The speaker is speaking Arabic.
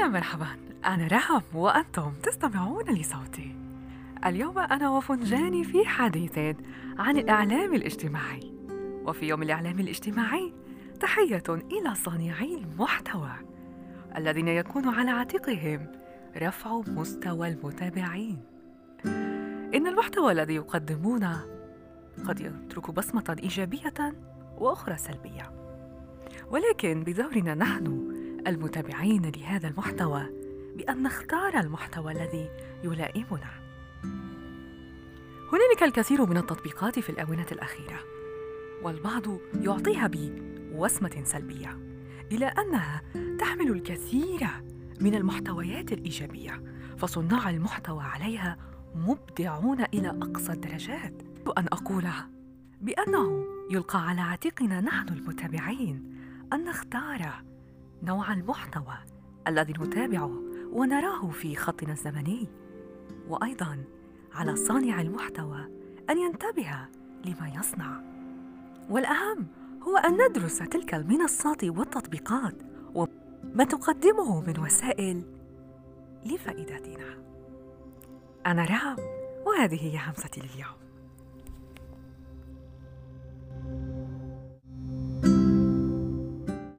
يا مرحبا. أنا رحم وأنتم تستمعون لصوتي. اليوم أنا وفنجاني في حديث عن الإعلام الاجتماعي. وفي يوم الإعلام الاجتماعي تحية إلى صانعي المحتوى الذين يكون على عاتقهم رفع مستوى المتابعين. إن المحتوى الذي يقدمونه قد يترك بصمة إيجابية وأخرى سلبية. ولكن بدورنا نحن المتابعين لهذا المحتوى بأن نختار المحتوى الذي يلائمنا. هنالك الكثير من التطبيقات في الآونة الأخيرة والبعض يعطيها بوسمة سلبية إلى أنها تحمل الكثير من المحتويات الإيجابية فصناع المحتوى عليها مبدعون إلى أقصى الدرجات. وأن أقول بأنه يلقى على عاتقنا نحن المتابعين أن نختار نوع المحتوى الذي نتابعه ونراه في خطنا الزمني. وأيضا على صانع المحتوى أن ينتبه لما يصنع. والأهم هو أن ندرس تلك المنصات والتطبيقات وما تقدمه من وسائل لفائدتنا. أنا رام وهذه هي همستي لليوم.